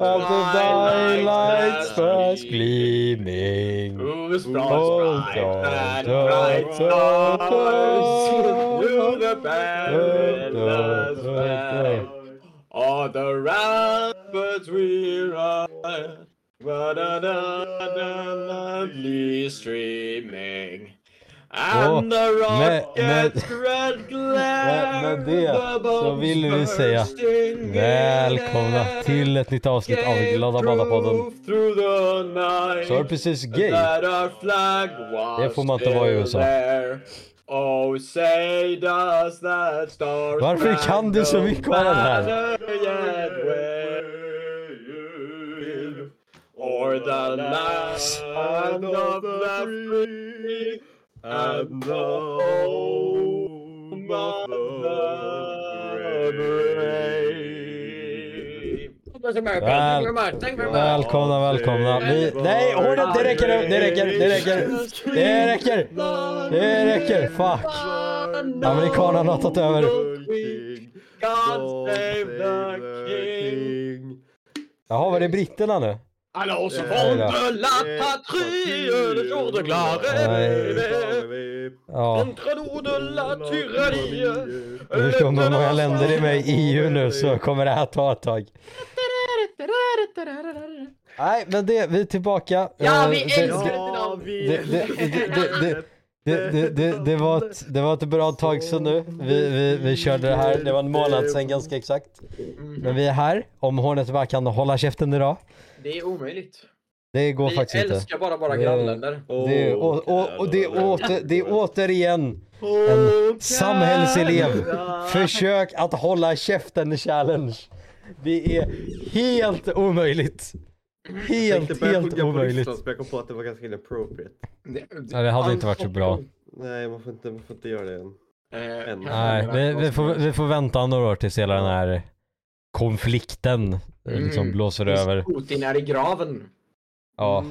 Of the thy first gleaming, Who's broad and bright stars the perilous way, the ramparts we ride, but another lovely streaming. And the med- rocket's red glare med det så vill vi säga Välkomna till ett nytt avsnitt av Glada night. Så är precis gay. Det får man inte vara i USA. Oh, say does that star Varför kan du så mycket om den här? Or the land of the free and the home of the brave. Välkomna, välkomna. Vi... Nej, Hornet, det räcker nu. Det räcker, det räcker. Det räcker. Det räcker. Fuck. Amerikanerna har tagit över. God save the king. Jaha, var det britterna nu? Alors se eh, eh, de la patrie, le jour de gloire Ja. Hur som de många länder är med i EU nu så kommer det här ta ett tag. Nej, men det, vi är tillbaka. Ja, eh, vi älskar det, det, det, det, var det var ett bra tag sedan nu. Vi, vi, vi körde det här, det var en månad sedan ganska exakt. Men vi är här, om hornet bara kan hålla käften idag. Det är omöjligt. Det går Vi faktiskt inte. älskar bara våra Det- grannländer. Det är, och, och, och det, är åter, det är återigen en samhällselev. Försök att hålla käften challenge. Det är helt omöjligt. Helt, helt omöjligt. Jag kom på att det var ganska inappropriate. Ja, det hade inte varit så bra. Nej, man får inte, man får inte göra det än. Än. Nej, vi, vi, får, vi får vänta några år tills hela den här konflikten liksom Mm. blåser Tills över. Putin är i graven. Ja.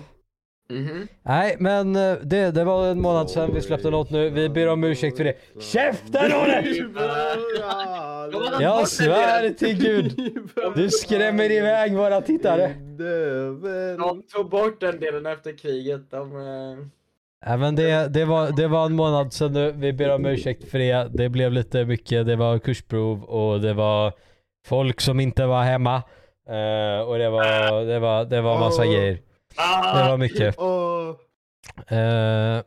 Mhm. Nej, men eh, det, det var en månad sedan vi släppte något nu. Vi ber om ursäkt för det. Käften Olle! Jag svär till gud. Du skrämmer iväg våra tittare. De tog bort den delen efter kriget. De, eh, Ja, men det, det, var, det var en månad sedan nu. Vi ber om ursäkt för det. Det blev lite mycket. Det var kursprov och det var folk som inte var hemma. Eh, och det var, det var, det var massa Åh. grejer. Det var mycket. Åh, Eh,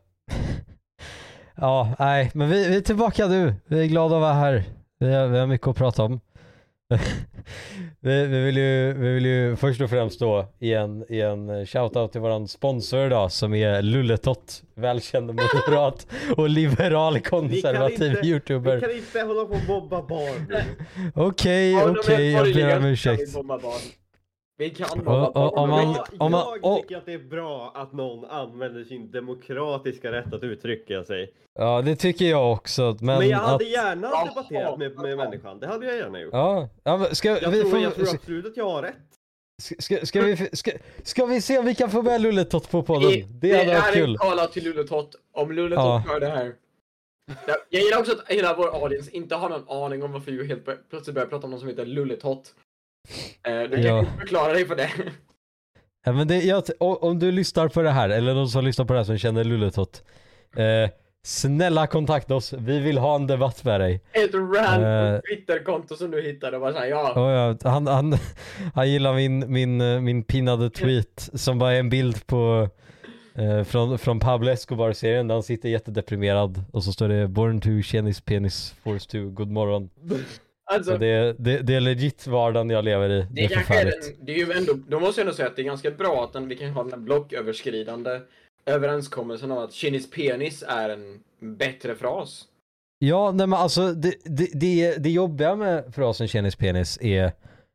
ja, nej, men vi, vi är tillbaka nu. Vi är glada att vara här. Vi har, vi har mycket att prata om. vi, vi, vill ju, vi vill ju först och främst då ge en, ge en shoutout till våran sponsor idag som är Lulletott. Välkänd moderat och liberal konservativ inte- youtuber. Vi kan inte hålla på och mobba barn. Okej, Ja, de är okej, jag ber om ursäkt. Vi kan bomba och- barn. om man- Jag, om man- jag tycker att det är bra att någon använder sin demokratiska rätt att uttrycka sig. Ja, det tycker jag också. Men, Men, jag hade att, gärna debatterat med, med människan. Det hade jag gärna gjort. Ja, ja men ska Jag, vi tror, få... jag tror absolut att jag har rätt. Ska, ska, ska, vi, ska, ska vi se om vi kan få med Lulletott på podden? Det, Det hade varit är kul. en kala till Lulletott. Om Lulletott Ja. hör det här. Jag, jag gillar också att hela vår audience inte har någon aning om varför vi helt bör- plötsligt börjar prata om någon som heter Lulletott. Eh, du kan Ja. förklara dig för det. Ja, men det, jag, om du lyssnar på det här, eller någon som lyssnar på det här som känner Lulletott. Eh, snälla kontakta oss, vi vill ha en debatt med dig. Ett random Eh. Twitterkonto som du hittade och bara såhär, ja. Oh, ja, han, han, han gillar min, min, min pinnade tweet som bara är en bild på eh, från, från Pablo Escobar-serien där han sitter jättedeprimerad och så står det Born to Chenis Penis Force to God morgon. Alltså, Så det, det, det är legit vardagen jag lever i. Det det är kanske är förfärligt. den, det är ju ändå, då måste jag ändå säga att det är ganska bra att den, vi kan ha den här blocköverskridande överenskommelsen om att Chinis penis är en bättre fras. Ja, nej men alltså det, det, det, det jobbiga med frasen Chenis Penis är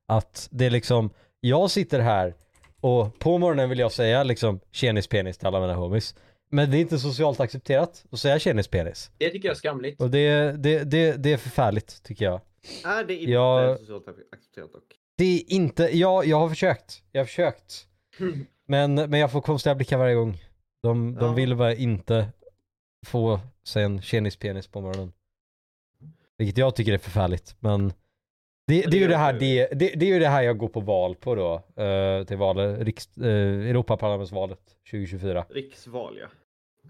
att det är liksom, jag sitter här och på morgonen vill jag säga liksom Chenis Penis till alla mina homies. Men det är inte socialt accepterat att säga Chenis Penis. Det tycker jag är skamligt. Och det, det, det, det är förfärligt tycker jag. Är det inte Jag- socialt accepterat dock? Det är inte, ja, jag har försökt. Jag har försökt. Men, men jag får konstiga blickar varje gång. De, de Ja. vill bara inte få sig en Chenis Penis på morgonen. Vilket jag tycker är förfärligt, men Det, är ju det här, gör det, det, det är ju det här jag går på val på då. eh, till valet, riks, uh, Europaparlamentsvalet 2024. Riksval ja.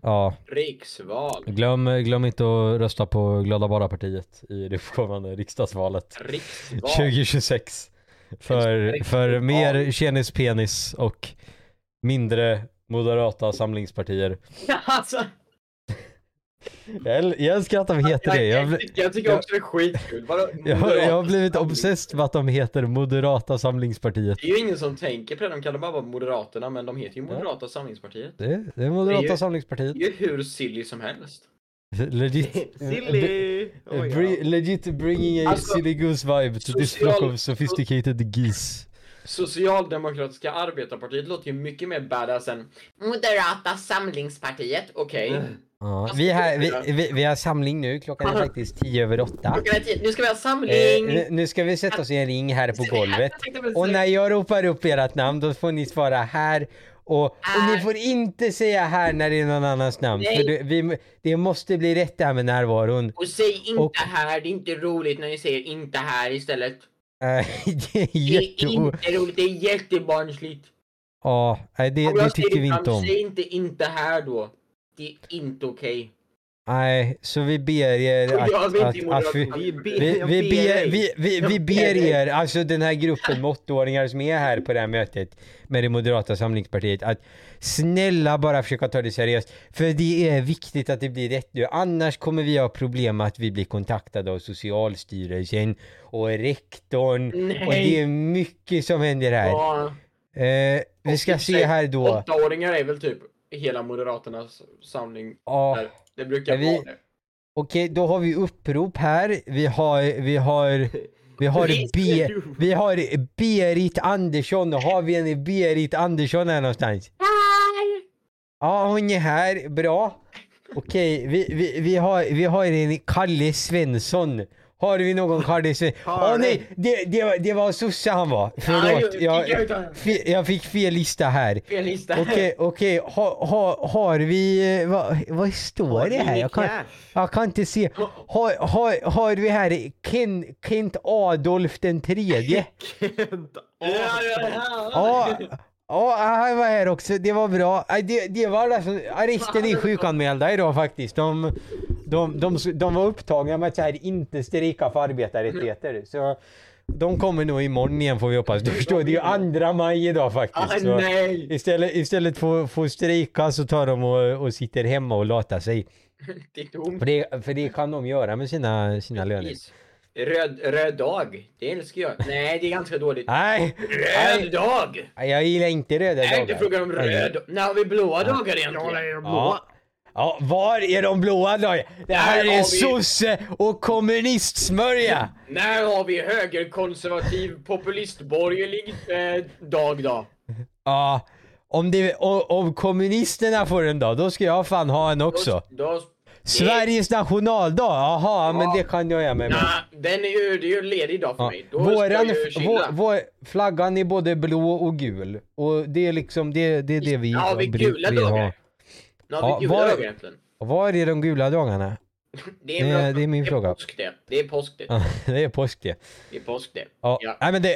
Ja, Riksval. glöm, glöm inte att rösta på Glada Bara-partiet i det kommande riksdagsvalet Riksval. 2026. För, för mer tjenis penis och mindre moderata samlingspartier. alltså, Jag, jag älskar att de heter det. Jag, jag, jag, tycker också det är skitkul. Jag, jag har blivit obsessed med att de heter Moderata samlingspartiet. Det är ju ingen som tänker på det, de kallar bara Moderaterna, men de heter ju Moderata samlingspartiet. Det, det är Moderata Det är ju- samlingspartiet. Det är ju hur silly som helst. Legit. Silly! Bri- ja. legit bringing a Alltså, silly goose vibe to this flock of sophisticated geese. Socialdemokratiska arbetarpartiet låter ju mycket mer badass än Moderata samlingspartiet. Okej. Ja, vi, här, vi, vi, vi har samling nu, klockan är faktiskt tio över åtta. Nu ska vi ha Eh, samling! nu- nu ska vi sätta oss i en ring här på golvet. Och när jag ropar upp ert namn då får ni svara här. Och, och ni Här. får inte säga här när det är någon annans namn. Nej. För det, vi, det måste bli rätt där med närvaron. Och säg inte Och- här, det är inte roligt när ni säger inte här istället. Eh, det är Det är inte roligt, det är jättebarnsligt. Ja, det, det tycker vi inte om. Säg inte inte här då. Det är inte okej. Nej, så vi ber er att, att, att vi, Vi, vi, vi, ber vi, vi, ber er, alltså den här gruppen med åttaåringar som är här på det här mötet med det moderata samlingspartiet, att snälla bara försöka ta det seriöst. För det är viktigt att det blir rätt nu, annars kommer vi ha problem med att vi blir kontaktade av Socialstyrelsen och rektorn. Nej. Och det är mycket som händer här. Ja, Eh, vi ska se här då. Åttaåringar är väl typ hela Moderaternas samling. Ja. Där. Det brukar vi- vara det. Okej, då har vi upprop här. Vi har, vi har, vi har. B, vi har Berit Andersson. Har vi en Berit Andersson här någonstans? Ja, hon är här. Bra. Okej, vi, vi, vi, har, vi har en Kalle Svensson. Har vi någon Svensson? Åh Har nej, det, det, var- det var sosse han var. Förlåt, jag, jag fick fel lista här. Fel lista. Okej, okej. Ha, ha, har vi... eh, Vad, vad står det här? Jag kan, jag kan inte se. Har, har, har vi här Ken, Kent Adolf den tredje? Kent Ja, ja, han var här också. Det var bra. Det, det var alltså, resten är sjukanmälda idag faktiskt. De, de, de, de var upptagna med att så här, inte strejka för arbetarrättigheter. Så de kommer nog imorgon igen får vi hoppas. Du förstår, det är ju andra maj idag Ah, faktiskt. Så nej! istället, istället för för att strejka så tar de och, och sitter hemma och latar sig. Det är tomt. För det, för det kan de göra med sina, sina löner. Röd, röd dag. Det älskar jag. Nej, det är ganska dåligt. Nej! Röd Nej! dag! Jag gillar inte röda Nej, dagar. det är frågan om Nej. röd. När har vi blåa dagar egentligen? Ja. ja, var är de blåa dagarna? Det här Där är vi- sosse och kommunistsmörja! När har vi högerkonservativ populistborgerlig eh, dag då? Ja, om, det, om, om kommunisterna får en dag, då ska jag fan ha en också. Då, då, Sveriges nationaldag, jaha, men det kan jag göra med mig. nah, den är ju, det är ju en ledig dag för Ja. mig. Då Våran, vår, vår, flaggan är både blå och gul. Och det är liksom det, det, är det vi har vi gula vill ha. Nu har Ja, vi gula var- dagar egentligen. Var är de gula dagarna? Det är, Det är- det är min det fråga. Är påsk det. det är påsk det. Ja, det är påsk det. Det är påsk det. Ja, Ja. nej men det...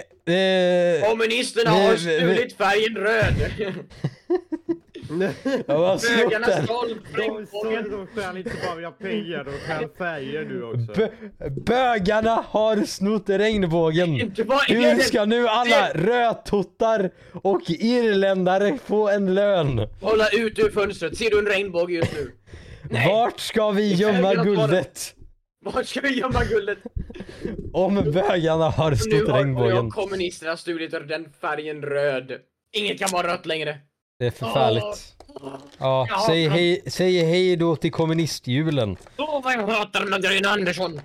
Eh, Kommunisterna har stulit färgen röd. var snott Bögarna De regnbågen. stjäl inte bara pengar, de stjäl färger nu också. Bö, bögarna har snott regnbågen. Hur ska nu alla rödtottar och irländare få en lön? Hålla ut ur fönstret. Ser du en regnbåge just nu? Nej. Vart ska vi gömma guldet? Vart ska vi gömma guldet? Om bögarna har snott har, nu har regnbågen. kommunisterna stulit den färgen röd. Inget kan vara rött längre. Det är förfärligt. Ja, Ja, säg hej, säg hej då till kommunistjulen. Åh vad jag hatar Magdalena Andersson!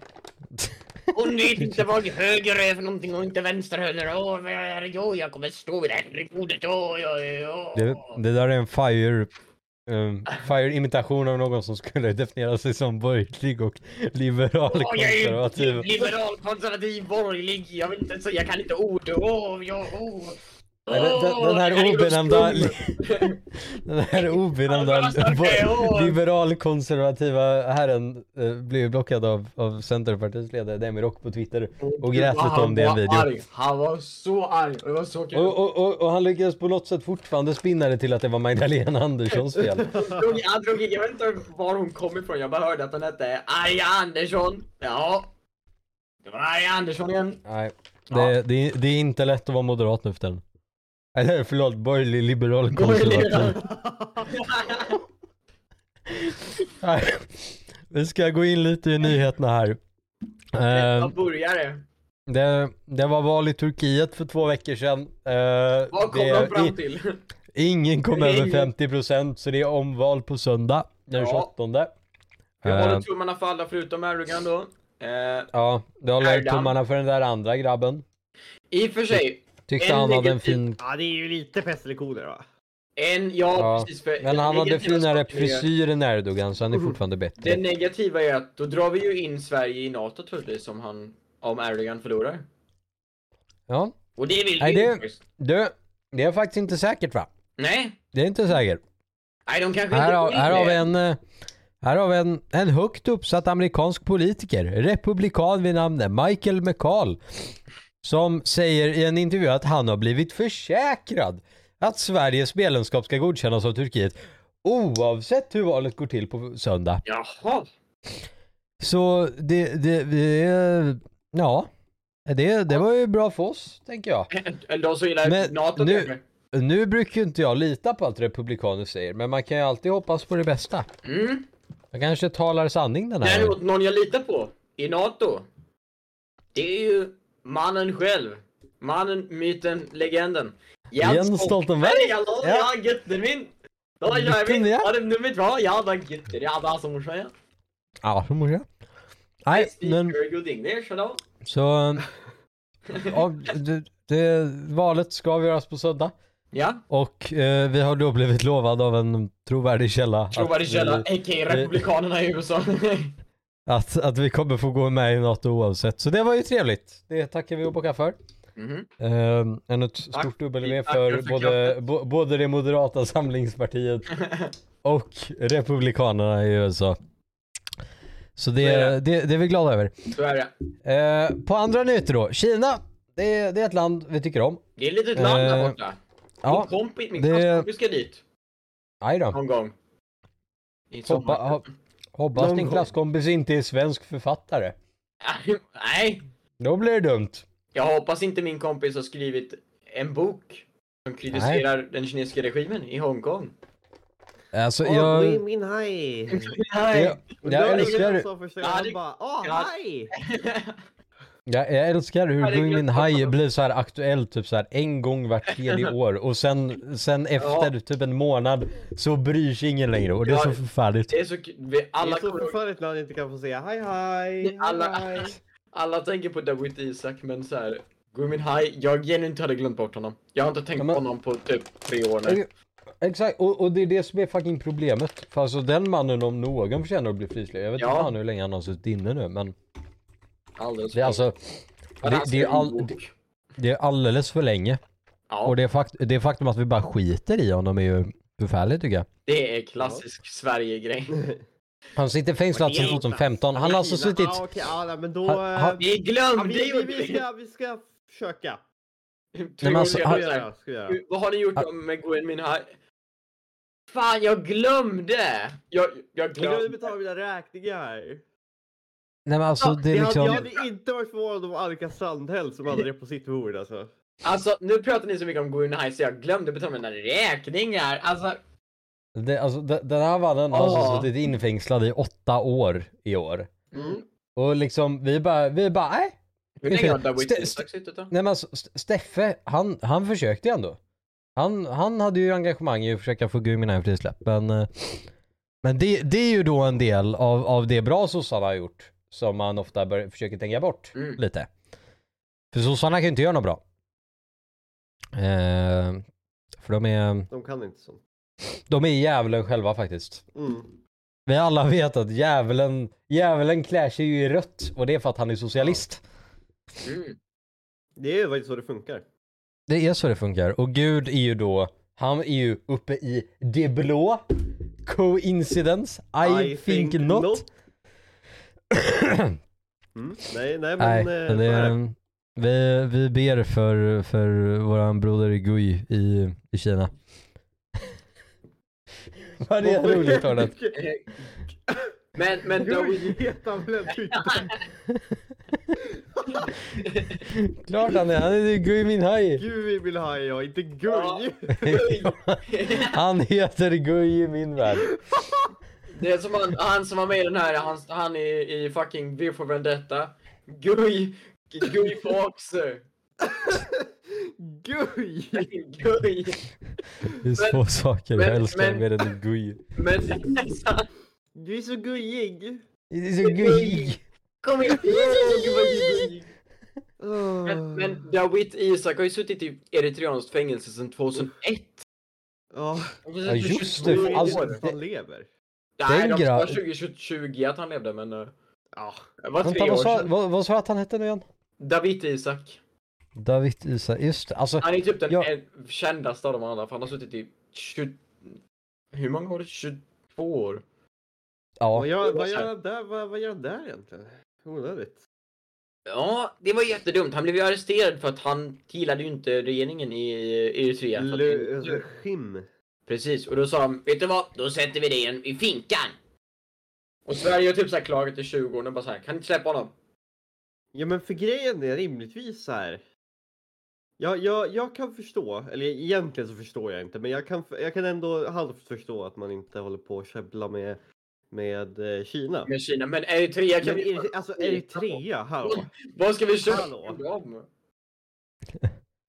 Hon vet inte vad höger är för någonting och inte vänster heller. Åh, vad är jo, jag kommer stå vid det här bordet. Åh, ja, ja. Det, det där är en fire, um, fire imitation av någon som skulle definiera sig som borgerlig och liberal Åh, jag är konservativ. liberal, konservativ, borgerlig. Jag vet inte, så jag kan inte ord. Åh, ja, åh. Den, här obenämnda, den här obenämnda liberalkonservativa herren eh, blev blockad av, av Centerpartiets ledare Demirok på Twitter och grät lite om det i en video. Arg. Han var så arg och det var så kul. Och, och, och, och han lyckades på något sätt fortfarande spinna det till att det var Magdalena Anderssons fel. Han drog, jag vet inte var hon kom ifrån, jag bara hörde att hon hette Arja Andersson. Ja. Det var Arja Andersson igen. Nej, det, det, är- det är inte lätt att vara moderat nu för tiden. Eller förlåt, borgerlig liberal konservativ. Nej, Vi ska gå in lite i nyheterna här. Eh, Vad började? det, det var val i Turkiet för två veckor sedan. Eh, Vad kom det- de fram till? Ingen kom över ingen- 50% så det är omval på söndag den Ja. 28. Jag håller tummarna för alla förutom Erdogan då. Eh, Ja, du håller tummarna för den där andra grabben. I och för sig, Tyckte En han hade en fin... Ja, det är ju lite pest eller kolera va? en, ja, Ja, precis. För Men han hade finare frisyr än Erdogan så han är fortfarande Det bättre. negativa är att då drar vi ju in Sverige i NATO troligtvis om han, om Erdogan förlorar. Ja, Och det vill Nej, vi det- du, det är faktiskt inte säkert va? Nej, Det är inte säkert. nej de kanske Här inte har, här har vi det. en, eh, här har vi en, en högt uppsatt amerikansk politiker, republikan vid namn Michael McCall, som säger i en intervju att han har blivit försäkrad att Sveriges medlemskap ska godkännas av Turkiet oavsett hur valet går till på söndag. Jaha. Så det, det, det ja, det, det var ju bra för oss, tänker jag. De så gillar NATO nu-. Nu brukar ju inte jag lita på allt republikaner säger, men man kan ju alltid hoppas på det bästa. Mm. Jag kanske talar sanning den här Däremot någon jag litar på i NATO. Det är ju mannen själv. Mannen, myten, legenden. Jens Stoltenberg? Ja, Ja. ja gutten min. Kör Gutten, vi. ja. Ja, det är nummer två. Ja, då gutten. Ja, då som hon säger. Ja, så måste jag. Nej, men good English, hello. så... Ja, det, det, valet ska avgöras på söndag. Ja, Och eh, vi har då blivit lovade av en trovärdig källa trovärdig källa, vi, a.k.a. republikanerna i USA. att, att vi kommer få gå med i NATO oavsett. Så det var ju trevligt. Det tackar vi och bockar för. Mhm. Uh, ännu ett Tack. stort W för för både, bo, både det moderata samlingspartiet och republikanerna i USA. Så det, är det. det, det är vi glada över. Så är det. Eh, på andra nyheter då. Kina, det är, det är ett land vi tycker om. Det är ett litet land där Eh, borta. Ja, Min kompis, min det- ska dit. aj då. Någon gång. I Hoppa, sommar. Ho, hoppas din klasskompis inte är svensk författare. Nej, Då blir det dumt. jag hoppas inte min kompis har skrivit en bok som kritiserar den kinesiska regimen i Hongkong. Alltså Åh, jag... Gui Minhai! Nej. Jag, jag, älskar, det- bara åh, ja. hej! jag, jag älskar hur Gui Min Hai blir så här aktuell typ så här en gång vart tredje år och sen, sen efter typ en månad så bryr sig ingen längre och det är så Ja. förfärligt. Det är så. Vi- Det Alla, är så förfärligt när han inte kan få säga hej hej! Alla- hej. alla tänker på David Isak, men så här. Gumin Hai, jag genuint hade glömt bort honom. Jag har inte tänkt Ja, men- på honom på typ tre år nu. Exakt, och, och det är det som är fucking problemet. För alltså den mannen om någon förtjänar att bli frisläppt. Jag vet Ja. inte fan hur länge han har suttit inne nu men Alldeles det är alltså det, det, är all, det, det är alldeles för länge. Ja, Och det, fakt, det faktum att vi bara skiter i honom är ju förfärligt tycker jag. det är klassisk Sverige-grej. Han sitter fängslad sedan 2015. Han har alltså suttit... Ja, okej, ja, nej, men då... Han- eh, han- Vi ja, glömde vi, ju! vi, vi, ska, vi ska försöka. Tre men alltså, han- göra, göra. Vad har ni gjort Han- om med Gwen Minhai? Fan, jag glömde! Jag, jag Jag glömde glömde. betala mina räkningar. Nej men alltså Ja, det är Jag hade, jag liksom... hade inte varit förvånad om Annika Strandhäll som hade det på sitt bord alltså. Alltså, nu pratar ni så mycket om Gwen Minhai så jag glömde betala mina räkningar. Alltså, Det, alltså de- den här mannen har alltså Ja. suttit infängslad i åtta år i år. mm. Och liksom vi bara, vi bara nej. Hur Det är länge har St- Isak suttit då? Nej men alltså, St- Steffe, han, han försökte ju ändå. Han, han hade ju engagemang i att försöka få Gui Minhai frisläppt men eh, Men det, det är ju då en del av, av det bra sossarna har gjort Som man ofta bör, försöker tänka bort Mm. lite För sossarna kan ju inte göra något bra eh, För de är, De kan inte sånt. de är djävulen själva faktiskt Mm. Vi alla vet att djävulen, djävulen klär sig ju i rött och det är för att han är socialist Mm. Det är ju faktiskt så det funkar. Det är så det funkar. Och Gud är ju då, han är ju uppe i det blå. Coincidence? I, think, not. Mm. Nej, nej men... Nej, eh, men det vi, vi ber för, för våran broder Gui i, i Kina. Vad är det roligt Arnold? Men, men Gud, heter han väl en typ? Klart han är, han är Gui Minhai. Vill ha ja, inte. Ja. Han heter Gui i min värld. Det är som han, han som var med i den här, han, han i, i fucking V for Vendetta. Guy, Guy Fawkes. Guj! Guy. Det är få saker men- jag älskar men- mer än Gui. Men, Du är så gujig. Det är så Gui. kom igen. Oh. Men, men Dawit Isak har ju suttit i eritreanskt fängelse sedan 2001. Ja, Ja, just det, är alltså- det han lever? Nej, de sa gra- 2020 att han levde, men uh, Ja. det var tre år sedan. vad, vad sa jag att han hette nu igen? David Isak. David Isak, just. Alltså, Han är typ den Ja. en- kändaste av de andra, för han har suttit i 20... Hur många år? 22 år? ja. Vad gör, vad, gör han där, vad, vad gör han där egentligen? Onödigt. Ja, det var jättedumt. Han blev ju arresterad för att han gillade ju inte regeringen i Eritrea. regim. Precis, och då sa de, vet du vad? Då sätter vi dig i- finkan. Och Sverige har typ så här klagat i 20 år och bara så här, kan ni inte släppa honom? Ja men för grejen är rimligtvis så här. Ja, jag, jag kan förstå, eller egentligen så förstår jag inte, men jag kan, jag kan ändå halvt förstå att man inte håller på att käbbla med, med eh, Kina. Med Kina, men Eritrea kan Men vi... är, alltså Eritrea, hallå? Vad ska vi Hallå? dem?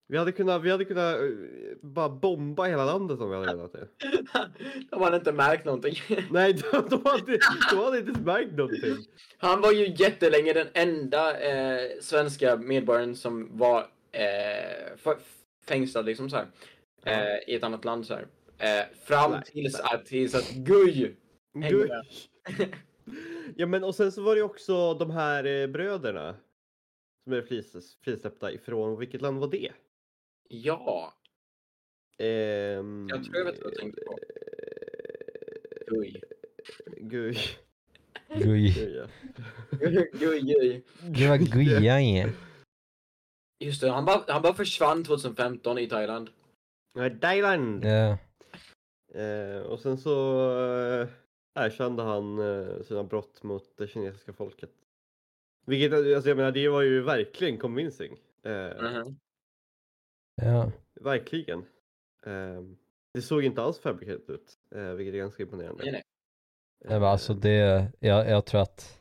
Vi hade kunnat, vi hade kunnat eh, bara bomba hela landet om vi hade velat det. De hade inte märkt någonting. Nej, de, de, hade, de hade inte märkt någonting. Han var ju jättelänge den enda eh, svenska medborgaren som var eh, fängslad liksom så här, eh, i ett annat land så här. Eh, fram Nej, tills nej. att, tills att Guy. Ja men och sen så var det ju också de här eh, bröderna. Som är fris, frisläppta ifrån, vilket land var det? Ja, Ehm, jag tror jag vet vad du tänkte på. Guy. Gud. Gui. Gud, ja. Guy, Guy. Det var Gui. Just det, han bara, han bara försvann 2015 i Thailand. Nej, Thailand! Ja. Eh, och sen så eh, erkände han eh, sina brott mot det kinesiska folket. Vilket, alltså jag menar, det var ju verkligen convincing. Eh, Mhm. Ja. Verkligen. Eh, det såg inte alls fabrikerat ut, eh, vilket är ganska imponerande. Nej, nej. Nej, men alltså det, jag, jag tror att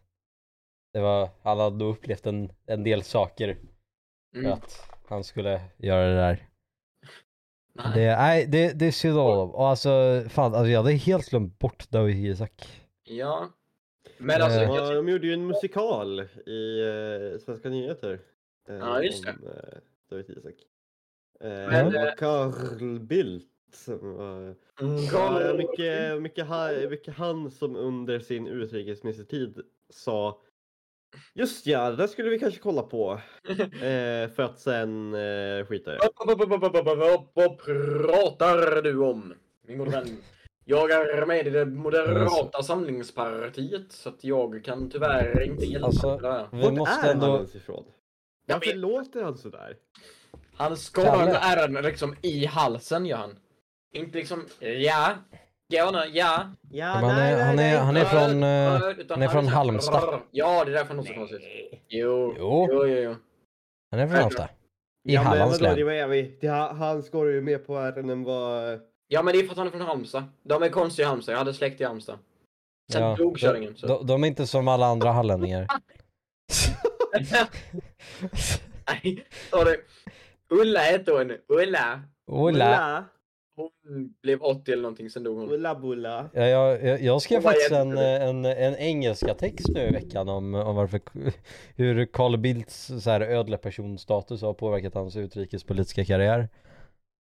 det var, han hade nog upplevt en, en del saker för Mm. att han skulle göra det där. Nej. Det, nej, det, det är synd om Och alltså, fan, alltså jag hade helt glömt bort David Isak. Ja. Men alltså, Eh. jag de gjorde ju en musikal i eh, Svenska nyheter. Eh, Ja, just det. om, eh, David Isak. Eh, eh, Carl Bildt som. Mm, Ja, mycket, mycket, han, mycket han som under sin utrikesministertid sa Just ja, det där skulle vi kanske kolla på. Eh, för att sen eh, skita i det. Vad, pratar du om? Min gode vän. Jag är med i det Moderata samlingspartiet så att jag kan tyvärr inte hjälpa Alltså, det där. Vi Vart måste är han ändå, ens ifrån? Varför låter han sådär? Han skalar Kalle. ärren liksom i halsen gör han. Inte liksom ja, ja, nej, ja. Ja, han är- han är- han är från, Utan han är från Halmstad. Ja, det är därför han låter så konstigt. Jo, Jo. jo, jo. jo. han är från Halmstad. I ja, Hallands län. han skårar ju mer på ärren än vad... Ja, men det är för att han är från Halmstad. De är konstiga i Halmstad. Jag hade släkt i Halmstad. Sen Ja, dog de, kärringen. Så. de, de är inte som alla andra hallänningar. Nej, sorry. Ulla hette hon. Ulla. Ola. Hon blev 80 eller någonting, sen dog hon. Ulla bulla. Ja, jag, jag, jag skrev faktiskt en, en, en engelska text nu i veckan om, om varför, hur Carl Bildts så här ödlepersonstatus har påverkat hans utrikespolitiska karriär.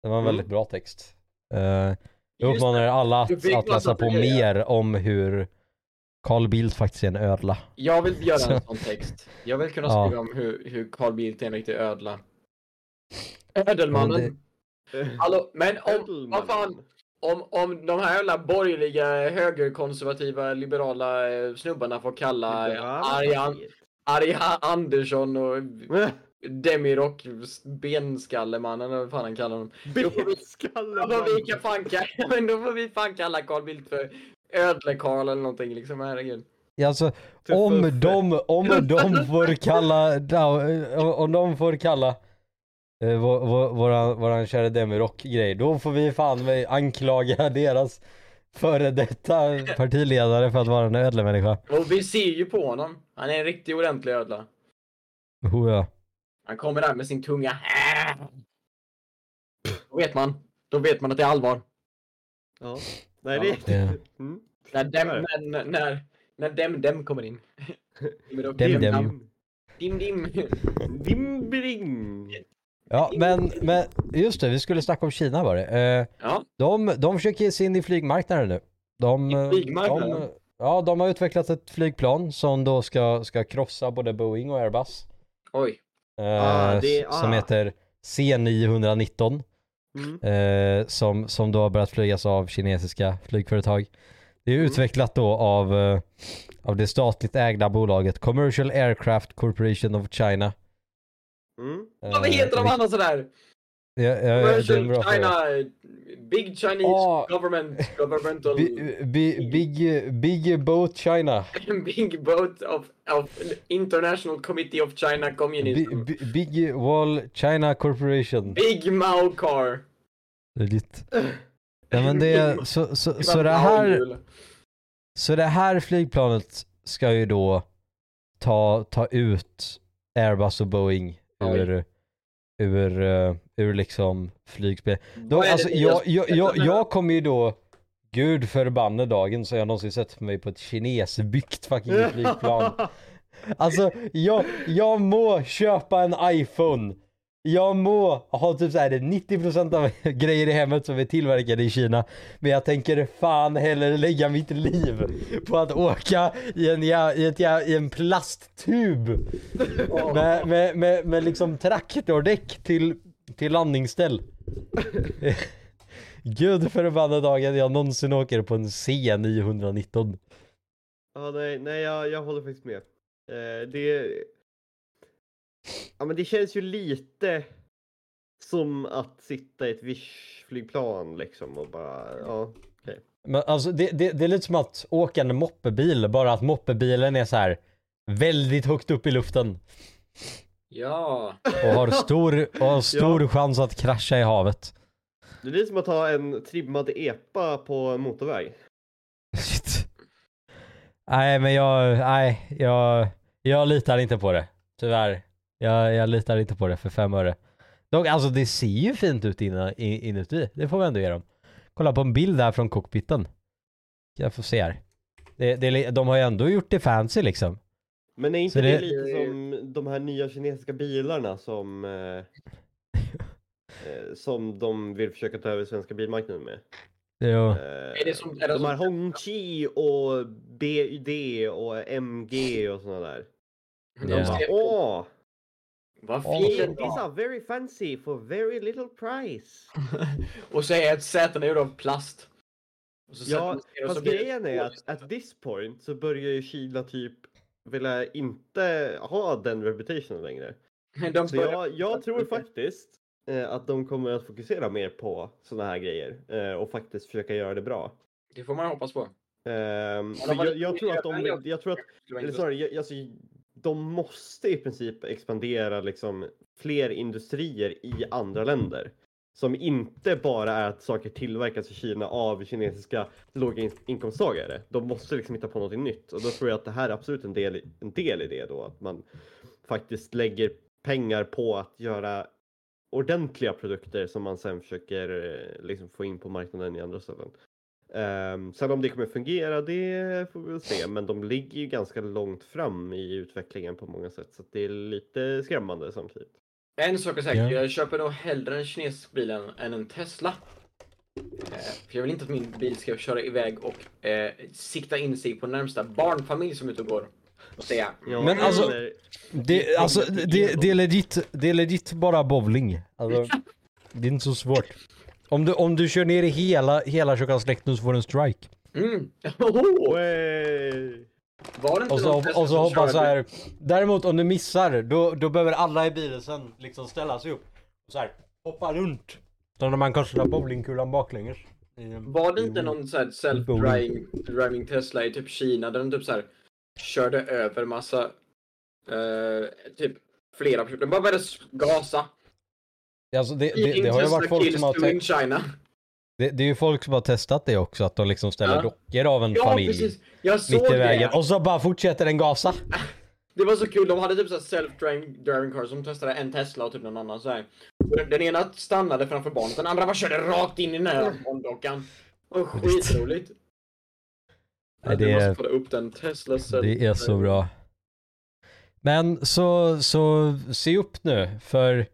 Det var en Mm. väldigt bra text. Uh, jag uppmanar er alla att, att läsa på grejer. mer om hur Carl Bildt faktiskt är en ödla. Jag vill göra en sån text. Jag vill kunna Ja. skriva om hur, hur Carl Bildt är en riktig ödla. Ödelmannen. Eh, Hallå, men om, vad fan, om, om de här jävla borgerliga, högerkonservativa, liberala eh, snubbarna får kalla Liberala Arjan. Arja Andersson och Eh, Demirock, benskallemannen eller vad fan han kallar honom. Då får vi, Benskallen. då får vi, kan fan, men då får vi fan kalla Carl Bildt för Ödle-Karl eller någonting liksom, herregud. Ja, Alltså, Tuffe om de, om de får kalla, om de får kalla eh, vår, vår, våran, våran kära Demirock-grej, då får vi fan mig anklaga deras före detta partiledare för att vara en ödlemänniska. Och vi ser ju på honom. Han är en riktig ordentlig ödla. Oh, ja. Han kommer där med sin tunga. Då vet man. Då vet man att det är allvar. Ja. Nej, det Ja. mm. När dem, när, när, när dem, dem kommer in. Demirock, Dem, dim, dem. Dim, dim. Dimbring. Ja, men, men just det, vi skulle snacka om Kina var det. Eh, Ja, de, de försöker ge sig in i flygmarknaden nu. De, I eh, flygmarknaden? De, ja, de har utvecklat ett flygplan som då ska, ska krossa både Boeing och Airbus. oj. Eh, Ah, det- s- Som ah. heter C919. Mm. eh, som, som då har börjat flygas av kinesiska flygföretag. Det är Mm. utvecklat då av, eh, av det statligt ägda bolaget Commercial Aircraft Corporation of China. Mm. Vad heter de andra sådär? Ja, ja, ja, fråga. China, Big Chinese Ah. government, governmental, Bi- bi- Big, big Boat China. big boat of, of International Committee of China Communism. bi- Big Wall China Corporation. Big Mao Car. Ditt. Ja, men det är, så, så, Det så det här. Så det här flygplanet ska ju då ta, ta ut Airbus och Boeing Ur, ur, eh, ur liksom flygspel. Då, alltså, jag, jag, jag, jag kommer ju då, gud förbanne dagen så jag någonsin sett mig på ett kinesbyggt fucking flygplan. Alltså jag, jag må köpa en iPhone. Jag må ha typ såhär 90% av grejer i hemmet som är tillverkade i Kina. Men jag tänker fan hellre lägga mitt liv på att åka i en, i ett, i en plasttub. Med, med, med, med liksom traktordäck till, till landningsställ. Gud förbannade dagen jag någonsin åker på en C919. Ja, nej, nej jag, jag håller faktiskt med. Eh, det... Ja, men det känns ju lite som att sitta i ett Wish-flygplan liksom och bara, ja. Men alltså det, det, det är lite som att åka en moppebil, bara att moppebilen är så här väldigt högt upp i luften Ja. och har stor, och har stor chans att krascha i havet. Det är lite som att ha en trimmad epa på en motorväg. Shit. Nej men jag, nej jag, jag litar inte på det. Tyvärr. Jag, jag litar inte på det för fem öre. Dock, alltså det ser ju fint ut inna, in, inuti. Det får vi ändå ge dem. Kolla på en bild där från cockpiten. Jag får se här. Det, det, de har ju ändå gjort det fancy liksom. Men är inte Så det, det- lite som de här nya kinesiska bilarna som eh, eh, som de vill försöka ta över svenska bilmarknaden med? Jo. Eh, Är det som, är det de här som, Hongqi och BYD och MG och sådana där. de Ja. ser- Åh! Vad Åh, fint These are very fancy for very little price. Och så är ett säten är gjort av plast. Ja, fast grejen är att at this point så börjar ju Kina typ vilja inte ha den reputationen längre. De Så jag, jag tror faktiskt eh, att de kommer att fokusera mer på sådana här grejer eh, och faktiskt försöka göra det bra. Det får man hoppas på. Var jag, jag tror att de, jag tror att, eller snarare, jag- alltså, de måste i princip expandera liksom fler industrier i andra länder. Som inte bara är att saker tillverkas i Kina av kinesiska låginkomsttagare. De måste liksom hitta på något nytt och då tror jag att det här är absolut en del, i- en del i det då. Att man faktiskt lägger pengar på att göra ordentliga produkter som man sen försöker eh, liksom få in på marknaden i andra ställen. Um, sen om det kommer fungera, det får vi väl se. Men de ligger ju ganska långt fram i utvecklingen på många sätt. Så att det är lite skrämmande samtidigt. En sak är säker, Ja. jag köper nog hellre en kinesisk bil än, än en Tesla. Eh, för jag vill inte att min bil ska köra iväg och eh, sikta in sig på närmsta barnfamilj som är ute och går. att säga. Ja, Men alltså- eller- Det, alltså, det, det, är legit, det är legit bara bowling. Alltså, det är inte så svårt. Om du, om du kör ner i hela, hela kökansläkten så får du en strike. Mm. Oho! Wey. Var det inte Och så, och så som hoppas så här. Däremot om du missar, då, då behöver alla i bilen sen liksom ställa sig upp. Och så här, hoppa runt. Så när man kastar bowlingkulan baklänges. Var det inte någon så här self-driving driving Tesla i typ Kina där den typ så här körde över massa eh, typ flera personer. Den bara började gasa. Alltså det, det, det har ju varit folk som har to in te- China. det, det är ju folk som har testat det också, att de liksom ställer Ja. dockor av en Ja familj precis. Jag såg mitt i vägen. det. Och så bara fortsätter den gasa. Det var så kul. De hade typ så här self-driving driving car som testade en Tesla och typ någon annan så här. Och Den, ena stannade framför barnet, den andra bara körde rakt in i den här barndockan. Och skitroligt. Nej, Du det är- måste kolla upp den Tesla self Det är så bra. Men så, så se upp nu för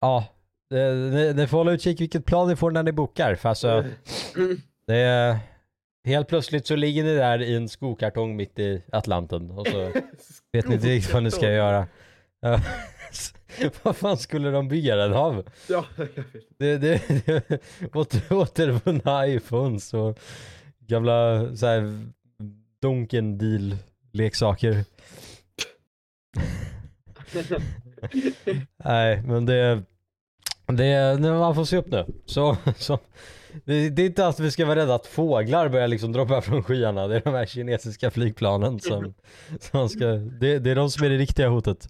ja, det- ni, ni får hålla utkik vilket plan ni får när ni bokar. För alltså, Mm. det är, helt plötsligt så ligger ni där i en skokartong mitt i Atlanten och så vet ni inte riktigt vad ni ska göra. Vad fan skulle de bygga den av? Ja, jag vet. Det, det, det åter, återvunna iPhones och gamla så här Donken deal leksaker. Nej, men det, det, man får se upp nu. Så, så, det, det är inte att vi ska vara rädda att fåglar börjar liksom droppa från skyarna. Det är de här kinesiska flygplanen som, som ska, det, det är de som är det riktiga hotet.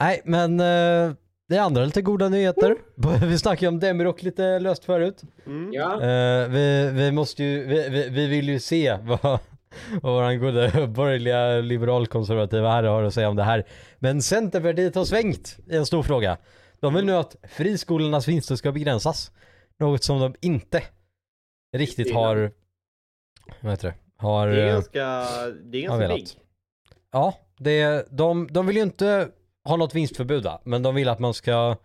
Nej, men eh, det är andra lite goda nyheter. Vi snackade ju om Demirok lite löst förut. Mm. Ja. Eh, vi, vi måste ju, vi, vi, vi vill ju se vad, vad våran goda borgerliga liberalkonservativa herre har att säga om det här. Men Centerpartiet har svängt i en stor fråga. De vill nu att friskolornas vinster ska begränsas. Något som de inte riktigt har, vad heter det, har... Det är eh, ganska, det är ganska big. Ja, det, de, de vill ju inte ha något vinstförbud va? men de vill att man ska,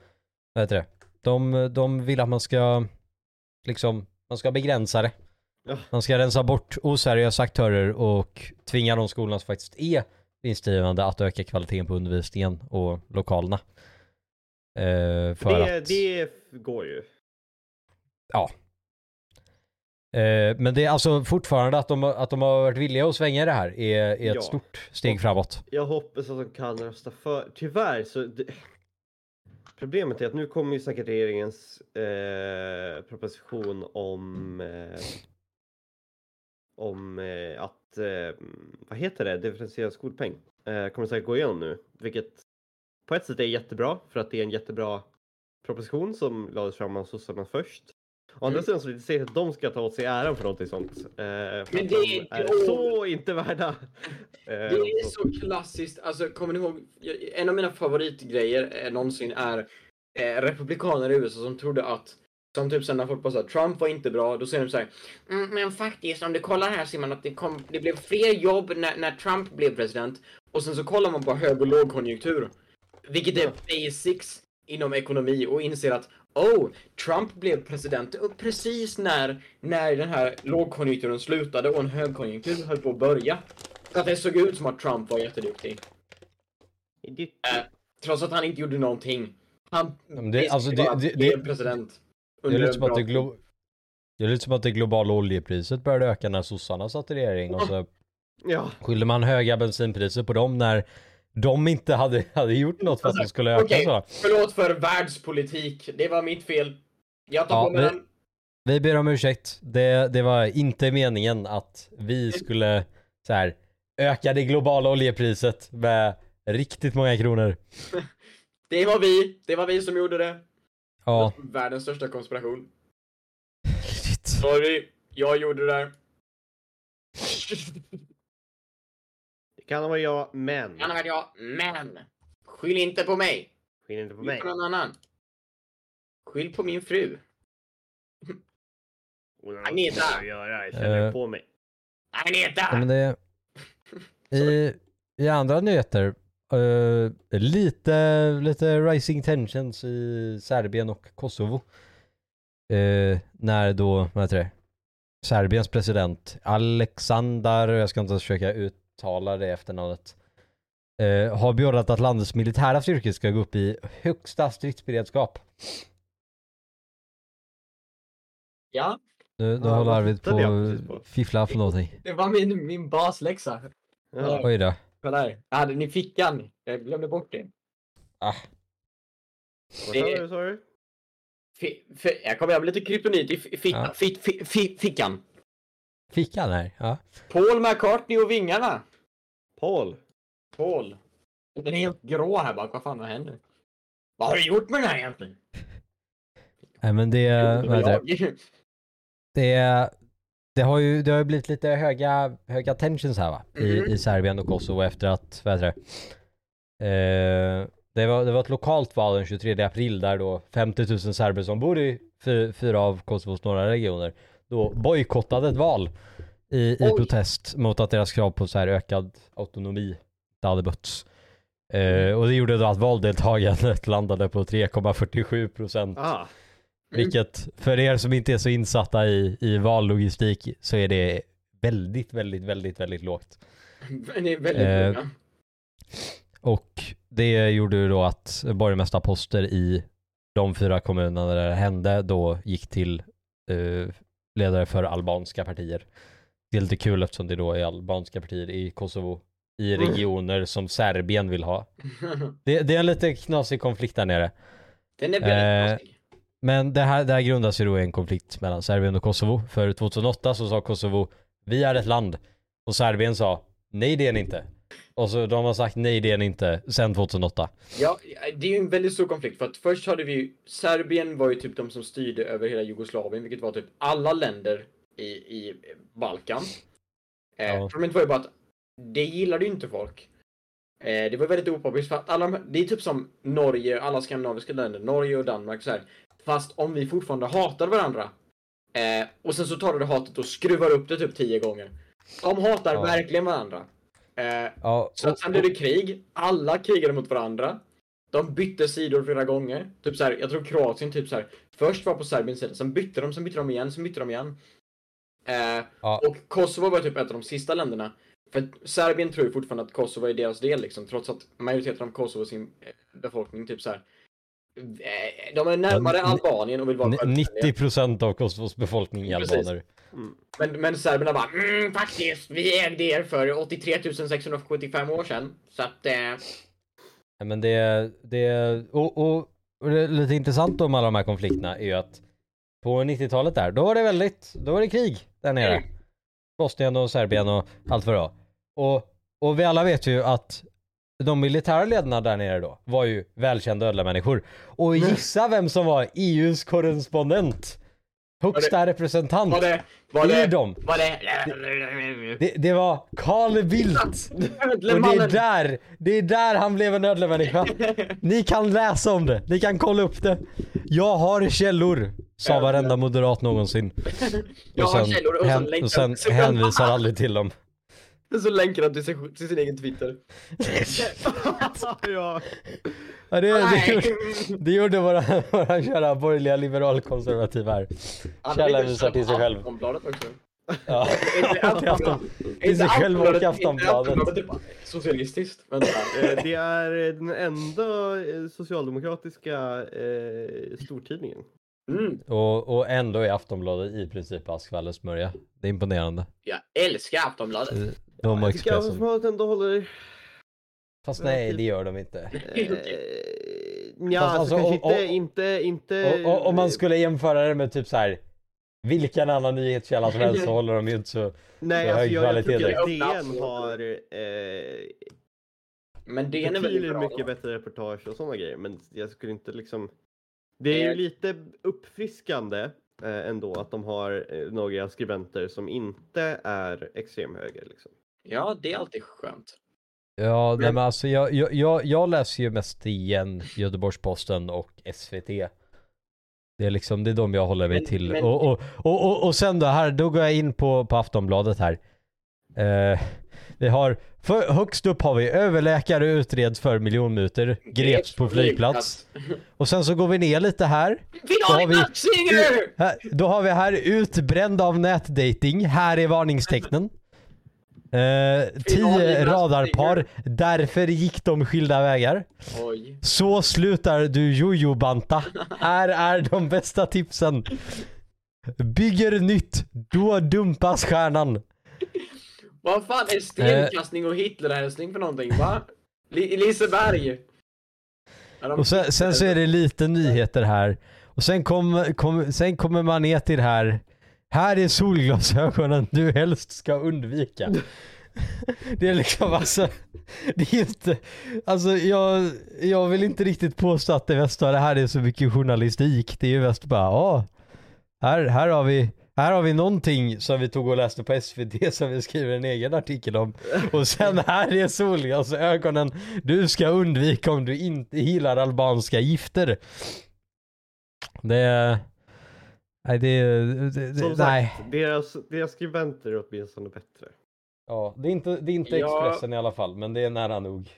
vad heter det? De, de vill att man ska, liksom, man ska begränsa det. Ja. Man ska rensa bort oseriösa aktörer och tvinga de skolorna som faktiskt är vinstdrivande att öka kvaliteten på undervisningen och lokalerna. Eh, för Det, att, det går ju. eh, men det är alltså fortfarande att de, att de har varit villiga att svänga i det här är, är ett Ja. stort steg framåt. Jag hoppas att de kan rösta för. Tyvärr så... Det... Problemet är att nu kommer ju säkert regeringens eh, proposition om eh, om eh, att, eh, vad heter det, differentierad skolpeng. Eh, kommer säkert gå igenom nu, vilket på ett sätt är jättebra för att det är en jättebra proposition som lades fram av sossarna först. Å andra Mm. sidan så inte säkert att de ska ta åt sig äran för någonting sånt. Eh, Men det de är är då- så inte värda. Eh, Det är så- så klassiskt, alltså kommer ni ihåg, en av mina favoritgrejer eh, någonsin är eh, republikaner i USA som trodde att som typ sen när folk bara sa Trump var inte bra, då säger de så här. Mm, men faktiskt om du kollar här ser man att det, kom, det blev fler jobb när, när Trump blev president. Och sen så kollar man på hög och lågkonjunktur. Vilket är basics inom ekonomi och inser att oh, Trump blev president precis när, när den här lågkonjunkturen slutade och en högkonjunktur höll på att börja. Så att det såg ut som att Trump var jätteduktig. Äh, trots att han inte gjorde någonting. Han det- alltså, det- det- det- president. Det är lite som att det, glo- det är lite som att det globala oljepriset började öka när sossarna satt i regering och så ja, skyllde man höga bensinpriser på dem när de inte hade, hade gjort något för att de skulle öka Okej, så. förlåt för världspolitik. Det var mitt fel. Jag tar Ja, på mig men- den. Vi ber om ursäkt. Det, det var inte meningen att vi skulle så här öka det globala oljepriset med riktigt många kronor. Det var vi. Det var vi som gjorde det. Ja, Världens största konspiration. shit. Sorry, jag gjorde det där. det kan vara jag, men. Kan ha varit jag, men. Skyll inte på mig. Skyll inte på Skyll mig. på någon annan. Skyll på min fru. Hon har något Agneta. att göra, jag känner Eh. på mig. Agneta! Ja, men det, i, I andra nyheter, eh, lite, lite rising tensions i Serbien och Kosovo. Eh, när då, vad heter det, Serbiens president Alexander, jag ska inte ens försöka ut, uttalar det efternamnet. Eh, har beordrat att landets militära styrkor ska gå upp i högsta stridsberedskap. Ja, Nu, nu Ja, håller Arvid på att fiffla för någonting. det var min, min basläxa. Ja. Oj då. Kolla här. Jag hade den i fickan. Jag glömde bort det. Ah, Vad sa du, sa jag kommer med lite kryptonit i fickan. fickan här. Ja. Paul McCartney och vingarna. Paul? Paul. Den är helt grå här bak. Vad fan har händer? Vad har du gjort med den här egentligen? Nej men det, vad det, det, det har ju det har ju blivit lite höga, höga tensions här va? I, Mhm. i Serbien och Kosovo efter att, vad heter det? Eh, det, var, det var ett lokalt val den 23 april där då 50 000 serber som bor i fy, fyra av Kosovos norra regioner då bojkottade ett val i, i protest mot att deras krav på så här ökad autonomi inte hade mötts. Eh, och det gjorde då att valdeltagandet landade på 3,47 procent. Ah, Vilket för er som inte är så insatta i, i vallogistik så är det väldigt, väldigt, väldigt, väldigt lågt. Är väldigt Eh, många. Och det gjorde ju då att borgmästarposter i de fyra kommunerna där det hände då gick till eh, ledare för albanska partier. Det är lite kul eftersom det då är albanska partier i Kosovo i Mm. regioner som Serbien vill ha. Det, det är en lite knasig konflikt där nere. Den är Eh, väldigt konstig. Men det här, det här grundas ju då i en konflikt mellan Serbien och Kosovo. För 2008 så sa Kosovo vi är ett land. Och Serbien sa nej det är ni inte. Och så de har sagt nej det är ni inte sen 2008. Ja, det är ju en väldigt stor konflikt för att först hade vi ju, Serbien var ju typ de som styrde över hela Jugoslavien, vilket var typ alla länder i, i Balkan. Eh, Ja. Problemet var ju bara att det gillade ju inte folk. Eh, det var väldigt opopulärt för att alla de, det är typ som Norge, alla skandinaviska länder, Norge och Danmark så här. Fast om vi fortfarande hatar varandra. Eh, och sen så tar du det hatet och skruvar upp det typ tio gånger. De hatar Ja. verkligen varandra. Eh, Ja, så att sen blev det krig. Alla krigade mot varandra. De bytte sidor flera gånger. Typ så här, jag tror Kroatien typ så här. Först var på Serbiens sida, sen bytte de, sen bytte de igen, sen bytte de igen. Eh, Ja. Och Kosovo var typ ett av de sista länderna. För Serbien tror ju fortfarande att Kosovo är deras del liksom, trots att majoriteten av Kosovo sin eh, befolkning typ så här. De är närmare Ja, ni- Albanien och vill vara Ni- självständiga. 90% av Kosovos befolkning är Precis. albaner. mm. Men, men serberna bara mm, faktiskt, vi ägde er för 83 675 år sedan. Så att eh, Men det, det och, och, och det är lite intressant om alla de här konflikterna är ju att på 90-talet där, då var det väldigt, då var det krig där nere. Mm. Bosnien och Serbien och allt vad det var. Och, och vi alla vet ju att de militära ledarna där nere då var ju välkända ödlemänniskor. Och gissa vem som var EUs korrespondent? Högsta representant var det, var det, dem. var det, Det, det var Carl Bildt. Och det är där, det är där han blev en ödlemänniska. Ni kan läsa om det, ni kan kolla upp det. Jag har källor, sa Ödla. varenda moderat någonsin. Jag har sen, källor och länkar och sen hänvisar aldrig till dem. Så länkar han till, sig, till sin egen Twitter. ja. Ja, det, det, gjorde, det gjorde våra, våra kära borgerliga liberalkonservativa här. Hänvisar till sig själv. Aftonbladet också. Ja. Till Afton- till sig själv och Aftonbladet- typ socialistiskt. Vänta. Eh, Det är den enda eh, socialdemokratiska eh, stortidningen. Mm, Och, och ändå är Aftonbladet i princip askvallens smörja. Det är imponerande. jag älskar Aftonbladet. De och Jag tycker. Aftonbladet ändå håller... Fast nej, det gör de inte. Eh, ja, Fast alltså, alltså, kanske och- inte, inte, inte... Och, och, om man skulle jämföra det med typ så här. Vilken annan nyhetskälla som helst så håller de ju inte så. Nej, så alltså hög jag, jag kvalitet tycker direkt. att DN har eh, Men det är väldigt bra. mycket då. bättre reportage och sådana grejer. Men jag skulle inte liksom... Det är ju lite uppfriskande eh, ändå att de har eh, några skribenter som inte är extremhöger. Liksom. Ja, det är alltid skönt. Ja, nej, Men- alltså jag, jag, jag, jag läser ju mest DN, Göteborgs-Posten och SVT. Det är liksom, det är de jag håller mig Men- till. men- Och, och, och, och, och sen då, här, då går jag in på, på Aftonbladet här. Eh, vi har, för, högst upp har vi överläkare utreds för miljonmutor, greps på flygplats. Och sen så går vi ner lite här. Ha har vi-! Här, då har vi här utbränd av nätdating. Här är varningstecknen. Eh, tio radarpar, därför gick de skilda vägar. Oj. Så slutar du jojo-banta. Här är de bästa tipsen. Bygger nytt, då dumpas stjärnan. Vad fan är stenkastning och Hitlerhälsning för någonting va? Li- Liseberg. Och sen, sen så är det lite nyheter här. Och sen, kom, kom, sen kommer man ner till det här. Här är solglasögonen du helst ska undvika. Det är liksom alltså, det är inte, alltså jag, jag vill inte riktigt påstå att det mesta av det här är så mycket journalistik. Det är ju mest bara, ja, här, här har vi, här har vi någonting som vi tog och läste på SVT som vi skriver en egen artikel om. Och sen här är solglasögonen du ska undvika om du inte gillar albanska gifter. Det är... Nej, det är... Det, det, Som nej. sagt, deras, deras skribenter är åtminstone bättre. Ja, det är inte, det är inte Ja. Expressen i alla fall, men det är nära nog.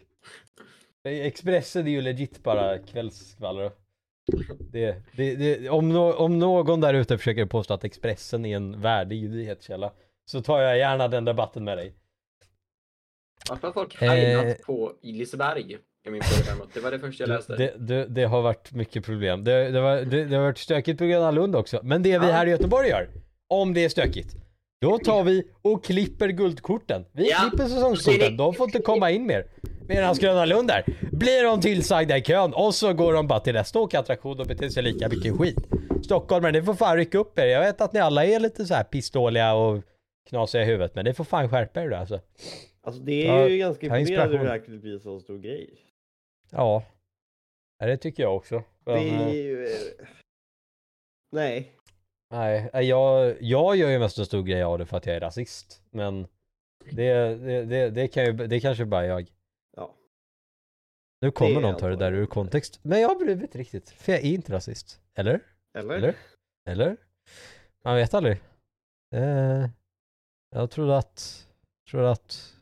Expressen är ju legit bara kvällsskvaller. Det, det, det, om, no, om någon där ute försöker påstå att Expressen är en värdig nyhetskälla så tar jag gärna den debatten med dig. Varför har folk Eh. på i Liseberg? Är min fråga däremot. Det var det första jag läste. Det, det, det har varit mycket problem. Det, det, var, det, det har varit stökigt på Gröna Lund också. Men det vi Ja. här i Göteborg gör, om det är stökigt, då tar vi och klipper guldkorten. Vi Ja. klipper säsongskorten, de får inte komma in mer. Medan Gröna Lund där, blir de tillsagda i kön och så går de bara till nästa åkattraktion och beter sig lika mycket skit. Stockholmare, ni får fan rycka upp er. Jag vet att ni alla är lite så här pistoliga och knasiga i huvudet, men ni får fan skärpa er då alltså. Alltså det är Ja, ju ganska ta imponerande hur det här kunde bli en så stor grej. Ja. Det tycker jag också. Det Men, eh, är ju... eh, Nej. Nej, eh, jag, jag gör ju mest en stor grej av det för att jag är rasist. Men det, det, det, det, kan ju, det kanske bara jag. Ja. Nu kommer Det någon ta det där ur kontext. Men jag bryr mig inte riktigt. För jag är inte rasist. Eller? Eller? Eller? Eller? Man vet aldrig. Eh, jag trodde att, trodde att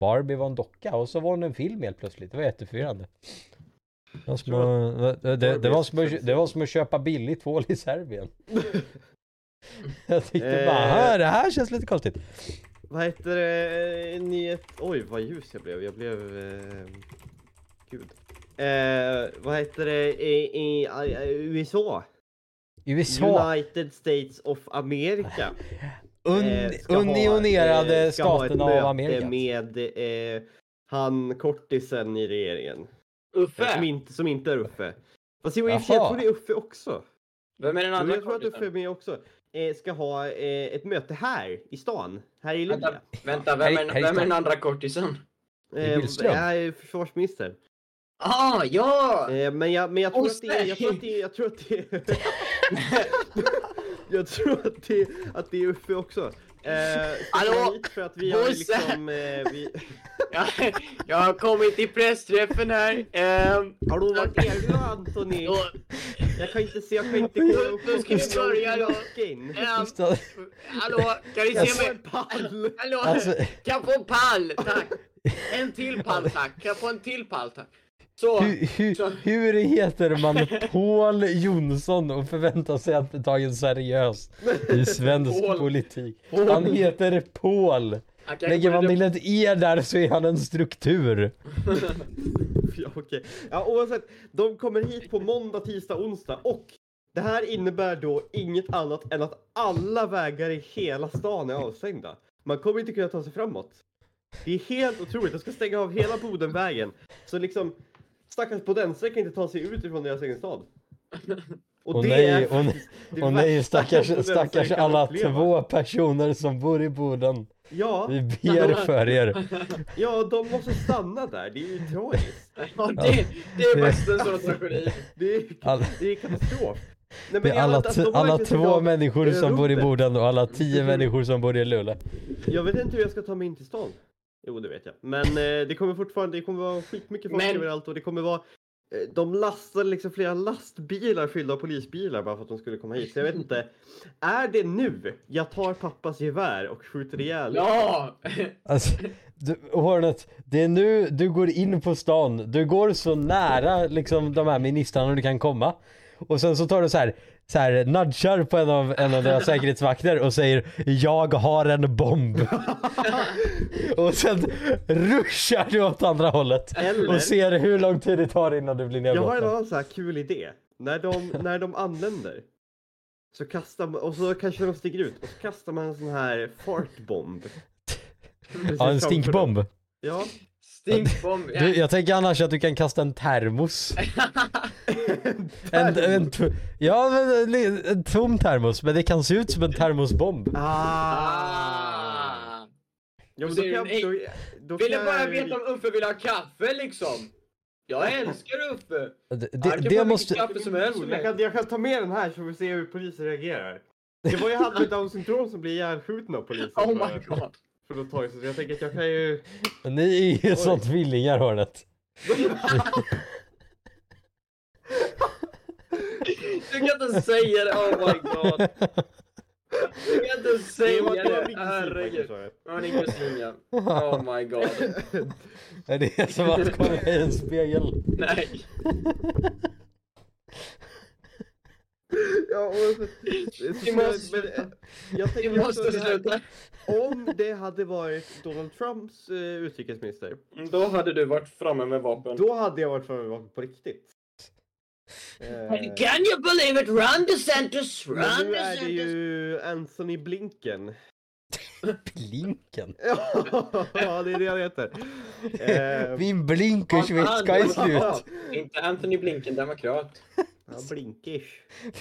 Barbie var en docka och så var hon en film helt plötsligt. Det var jätteförvirrande. Det var som, att, det, det, det, var som att, sexig. det var som att köpa billig tvål i Serbien. Jag tyckte Eh. bara, "Hör, det här känns lite konstigt. Vad heter det? Nyhet... Oj, vad ljus jag blev. Jag blev... Eh... Gud. Eh, vad heter det? I, i, i USA? USA, United States of America. un, eh, ha- unionerade eh, ha ett staterna av Amerika. med eh, han kortisen i regeringen. Uffe! Som inte, som inte är Uffe. Fast jo, jag tror det är Uffe också. Vem är den andra jag tror att Uffe är med också. Eh, ska ha eh, ett möte här i stan. Här i Luleå. Vänta, vänta vem, är, vem är den andra kortisen? är Eh, jag är försvarsminister. Ah, ja! Eh, men jag, men jag tror att det är, jag tror att det är, jag tror att det är, jag tror att det, att det är Uffe också. Eh, Hallå, för att vi har liksom, eh, vi, jag, jag har kommit till pressträffen här. Ehm, Hallå vart är du Antoni? Jag kan inte se, jag kan inte gå upp Då ska vi och börja då. ehm, hallå, kan vi Jag se mig? en pall! Hallå, Alltså- kan jag få en pall? Tack! En till pall tack. Kan jag få en till pall tack? Så, Hur, hur, hur heter man Paul Jonsson och förväntar sig att bli tagen seriös i svensk Paul. politik? Han heter Paul. Lägger man till ett E där så är han en struktur. Ja, okej. ja, oavsett, de kommer hit på måndag, tisdag, onsdag och det här innebär då inget annat än att alla vägar i hela stan är avstängda. Man kommer inte kunna ta sig framåt. Det är helt otroligt, de ska stänga av hela Bodenvägen. Så liksom, stackars bodensare kan inte ta sig ut ifrån deras egen stad. Och Åh det nej, är faktiskt det Och nej, stackars, stackars alla två personer som bor i Boden. Ja, Vi ber för er. ja, de måste stanna där. Det är ju tragiskt. Ja, det, det är faktiskt en sån tragedi. Det är, All, det är katastrof. Nej, det är alla, har alla två människor som bor i. Boden och alla tio människor som bor i Luleå. Jag vet inte hur jag ska ta mig in till stan. Jo, det vet jag. Men eh, det kommer fortfarande, det kommer vara skitmycket folk Men- överallt och det kommer vara eh, de lastade liksom flera lastbilar fyllda av polisbilar bara för att de skulle komma hit. Så jag vet inte. Är det nu jag tar pappas gevär och skjuter ihjäl? Ja! Alltså, du, Hornet, det är nu du går in på stan. Du går så nära liksom de här ministrarna du kan komma. och sen så tar du så här, så här nudgar på en av, en av deras säkerhetsvakter och säger jag har en bomb. och sen ruschar du åt andra hållet Eller- och ser hur lång tid det tar innan du blir Jag har en nedbrottad. annan så här kul idé. När de, när de anländer så kastar man, och så kanske de sticker ut och så kastar man en sån här fartbomb. Ja, en stinkbomb. Ja. Stinkbomb. Du, jag tänker annars att du kan kasta en termos. En, en, to- ja, men en, en tom termos, men det kan se ut som en termosbomb. Ah. Ah. Ja, men då du kan, en- då, då Ville kan bara jag- veta om Uffe vill ha kaffe liksom. Jag älskar Uffe. Det, Han kan få det vilket måste... kaffe som helst jag, kan, jag kan ta med den här så vi ser hur polisen reagerar. Det var ju han med down syndrom som blir ihjälskjuten av polisen Oh my god. För något tag sedan. Så jag tänker att jag kan ju... Ni är ju som tvillingar hörnet. Du kan inte säga det, oh my god. Du kan inte Det säga det det, herregud. Ja, din kusin ja. Oh my god. Det är som att kolla i en spegel. Nej. Ja, och, så, måste men, eh, jag tänker måste det sluta. om det hade varit Donald Trumps eh, utrikesminister, Då hade du varit framme med vapen. då hade jag varit framme på riktigt. Eh, Can you believe it? Run DeSantis! Run nu är det DeSantis! ju Anthony Blinken. Blinken. ja, det är det han heter. Eh, Min blinkersvätska är slut. Inte Anthony Blinken, demokrat. Ja, Blinkish.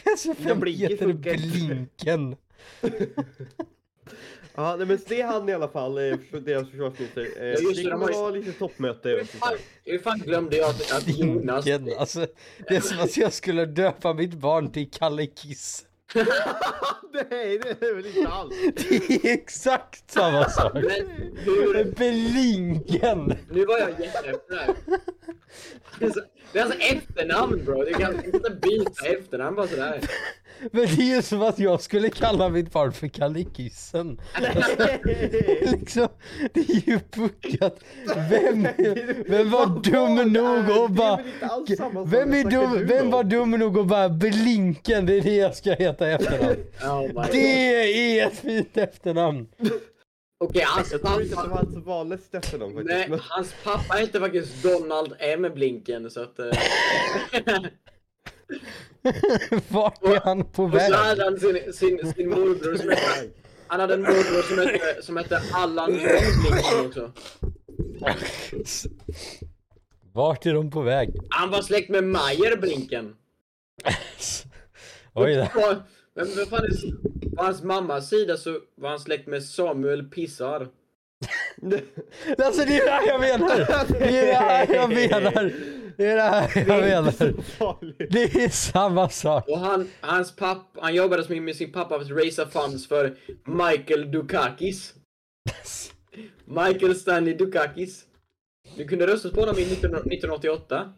Alltså, vem blinker heter funkar inte. Blinken? Ja, nej, men det är han i alla fall, eh, för deras försvarsminister. Eh, just det, det kommer vara lite toppmöte Hur fan, hur fan glömde jag att, att Jonas... Blinken. Alltså, det är som att jag skulle döpa mitt barn till Kalle Kiss. Nej, det är väl inte alls. Det är exakt samma sak. Men hur... Blinken! Nu var jag jätteefter här. Det det är alltså efternamn bro. Du kan inte byta efternamn bara sådär. Men det är ju som att jag skulle kalla mitt barn för Kalle Kissen. liksom, det är ju puckat. Vem, vem var dum nog att bara... Vem, är dum, vem var dum nog att bara Blinken, det är det jag ska heta efternamn. Det är ett fint efternamn. Okej, hans Jag tror inte att det var pappa... hans vanligaste efternamn faktiskt. Nej, men- hans pappa heter faktiskt Donald M. Blinken så att... eh, Vart är han på Och så väg? hade han sin, sin, sin morbror som hette... Han hade en morbror som hette, som hette Allan John Blinken också. Vart är de på väg? Han var släkt med Meyer Blinken. Oj, det- På, men vad fan är, på hans mammas sida så var han släkt med Samuel Pissar. alltså det är det här jag menar! Det är det här jag menar! Det är det här jag Det är menar! inte så farligt. Det är samma sak! Och han, hans pappa, han jobbade som med sin pappa för att raisa funds för Michael Dukakis. Michael Stanley Dukakis. Du kunde rösta på honom i 19, 1988.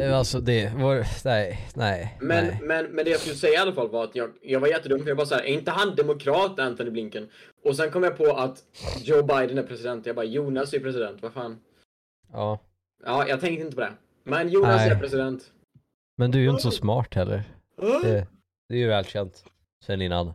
Alltså det, var, nej, nej, Men, nej. men, men det jag skulle säga i alla fall var att jag, jag var jättedum för jag bara såhär, är inte han demokrat Anthony Blinken? Och sen kom jag på att Joe Biden är president. Jag bara, Jonas är president, vad fan. Ja. Ja, jag tänkte inte på det. Men Jonas Nej. är president. Men du är ju inte så smart heller. Det, det är ju välkänt. Sen innan.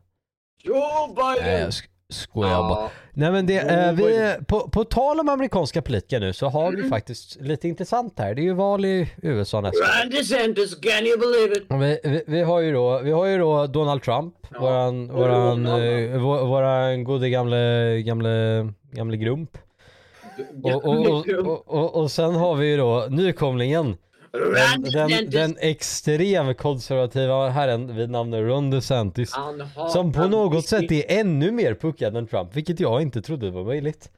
Joe Biden! Nej jag sk- skojar bara. ja. Nej men det, eh, vi, på, på tal om amerikanska politiker nu så har Mm. vi faktiskt lite intressant här. Det är ju val i USA nästa. Ron DeSantis, can you believe it? Vi, vi, vi, har ju då, vi har ju då Donald Trump, våran, våran, eh, vår, våran gode gamle, gamle, gamle grump. Och, och, och, och, och, och sen har vi ju då nykomlingen. Den, den, den extrem konservativa herren vid namn Ron DeSantis. Som på något sätt är ännu mer puckad än Trump, vilket jag inte trodde var möjligt.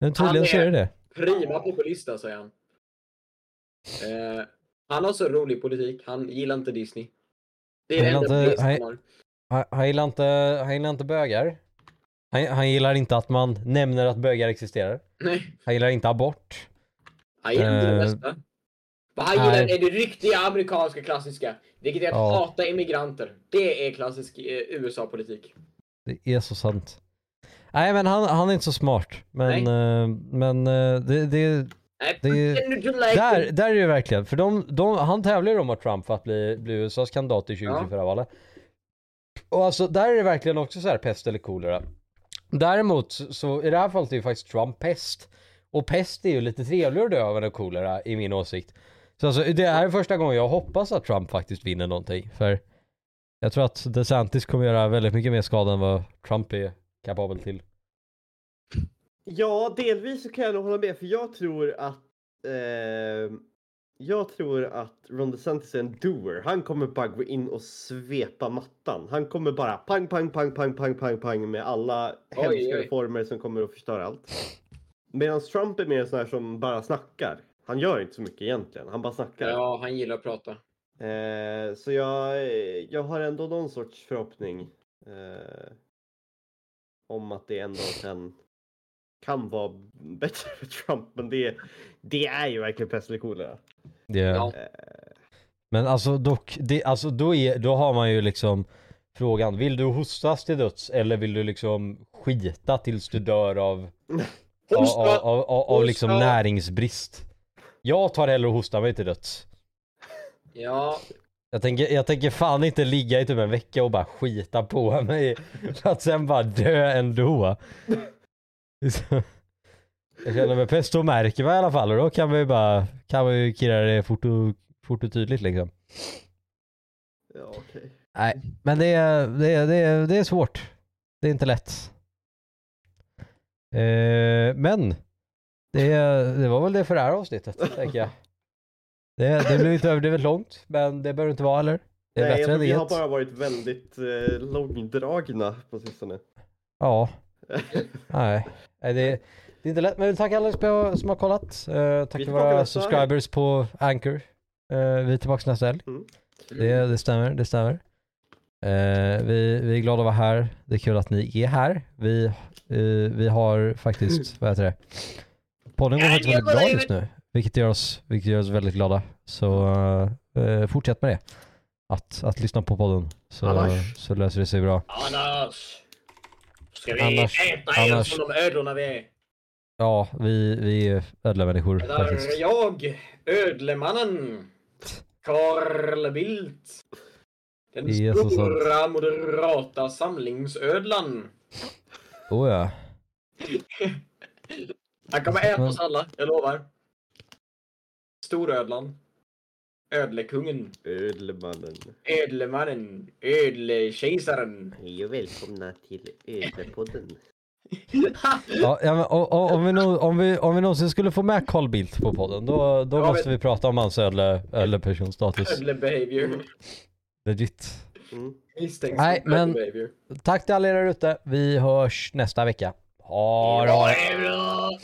Men tydligen så är- det det. Prima populista, säger han. Eh, han har så rolig politik. Han gillar inte Disney. Det är det Han enda inte-. Han, han, gillar inte, han gillar inte bögar. Han, han gillar inte att man nämner att bögar existerar. Nej, Han gillar inte abort. han gillar inte det Eh, mesta. Vad han gillar nej. är det riktiga amerikanska klassiska. Vilket är att Ja. hata immigranter. Det är klassisk eh, USA-politik. Det är så sant. Nej men han, han är inte så smart. Men, eh, men eh, det, det, Nej, Det är- like Där, där är det verkligen, för de, de, han tävlar ju om att Trump för att bli, bli USAs kandidat i 2024 valet. Och alltså där är det verkligen också så här pest eller kolera. Däremot så- så i det här fallet är ju faktiskt Trump pest. Och pest är ju lite trevligare att dö av än kolera i min åsikt. Så alltså det här är första gången jag hoppas att Trump faktiskt vinner någonting. För jag tror att DeSantis kommer göra väldigt mycket mer skada än vad Trump är kapabel till. Ja, delvis så kan jag nog hålla med för jag tror att eh, jag tror att Ron DeSantis är en doer. Han kommer bara gå in och svepa mattan. Han kommer bara pang, pang, pang, pang, pang, pang, pang med alla hemska oj. reformer som kommer att förstöra allt. Medan Trump är mer sån här som bara snackar. Han gör inte så mycket egentligen. Han bara snackar. Ja, han gillar att prata. Eh, så jag, jag har ändå någon sorts förhoppning eh, om att det ändå kan, kan vara bättre för Trump. Men det, det är ju verkligen pest eller kolera. Det, Ja. Eh, Men alltså dock, det, alltså då, är, då har man ju liksom frågan, vill du hostas till döds eller vill du liksom skita tills du dör av, av, av, av, av, av liksom näringsbrist? Jag tar hellre och hostar mig till döds. Ja, Jag tänker, jag tänker fan inte ligga i typ en vecka och bara skita på mig för att sen bara dö ändå. Så- Jag känner mig pest och märker mig i alla fall och då kan ju bara, kan ju kirra det fort och, fort och tydligt liksom. ja, okej. Nej, men det är, det, är, det, är, det är svårt. Det är inte lätt. Eh, men det, det var väl det för det här avsnittet, tänker jag. Det, det blev inte överdrivet långt, men det behöver inte vara heller. Det är Nej, bättre än vi har bara varit väldigt eh, långdragna på sistone. Ja, nej. det, det är inte lätt, men tacka alla som har kollat. Eh, tack till våra subscribers på Anchor. Eh, vi är tillbaka nästa helg. Mm. Det, det stämmer, det stämmer. Eh, vi, vi är glada att vara här. Det är kul att ni är här. Vi, vi har faktiskt, vad heter det? Podden går faktiskt väldigt bra just nu. Vilket gör oss, vilket gör oss väldigt glada. Så eh, fortsätt med det. Att, att lyssna på podden. Så, Annars. så löser det sig bra. annars ska vi Annars- äta er annars- som de ödlorna vi är. Ja, vi, vi är ödlemänniskor Det faktiskt. är jag, ödlemannen, Carl Bildt. Den så stora moderata samlingsödlan. Oh ja. Han kommer äta Men- oss alla, jag lovar. Storödlan. Ödlekungen. Ödlemannen. Ödlemannen. Ödlekejsaren. Hej och välkomna till Ödlepodden. Ja, ja men, och, och, om, vi nå- om, vi, om vi någonsin skulle få med Carl Bildt på podden, då, då Ja, måste vi prata om hans ödle, ödlepersonstatus. Ödlebehavior. Legit. Mm. Nej, men-. Tack till alla er ute. Vi hörs nästa vecka. Ha det Ja,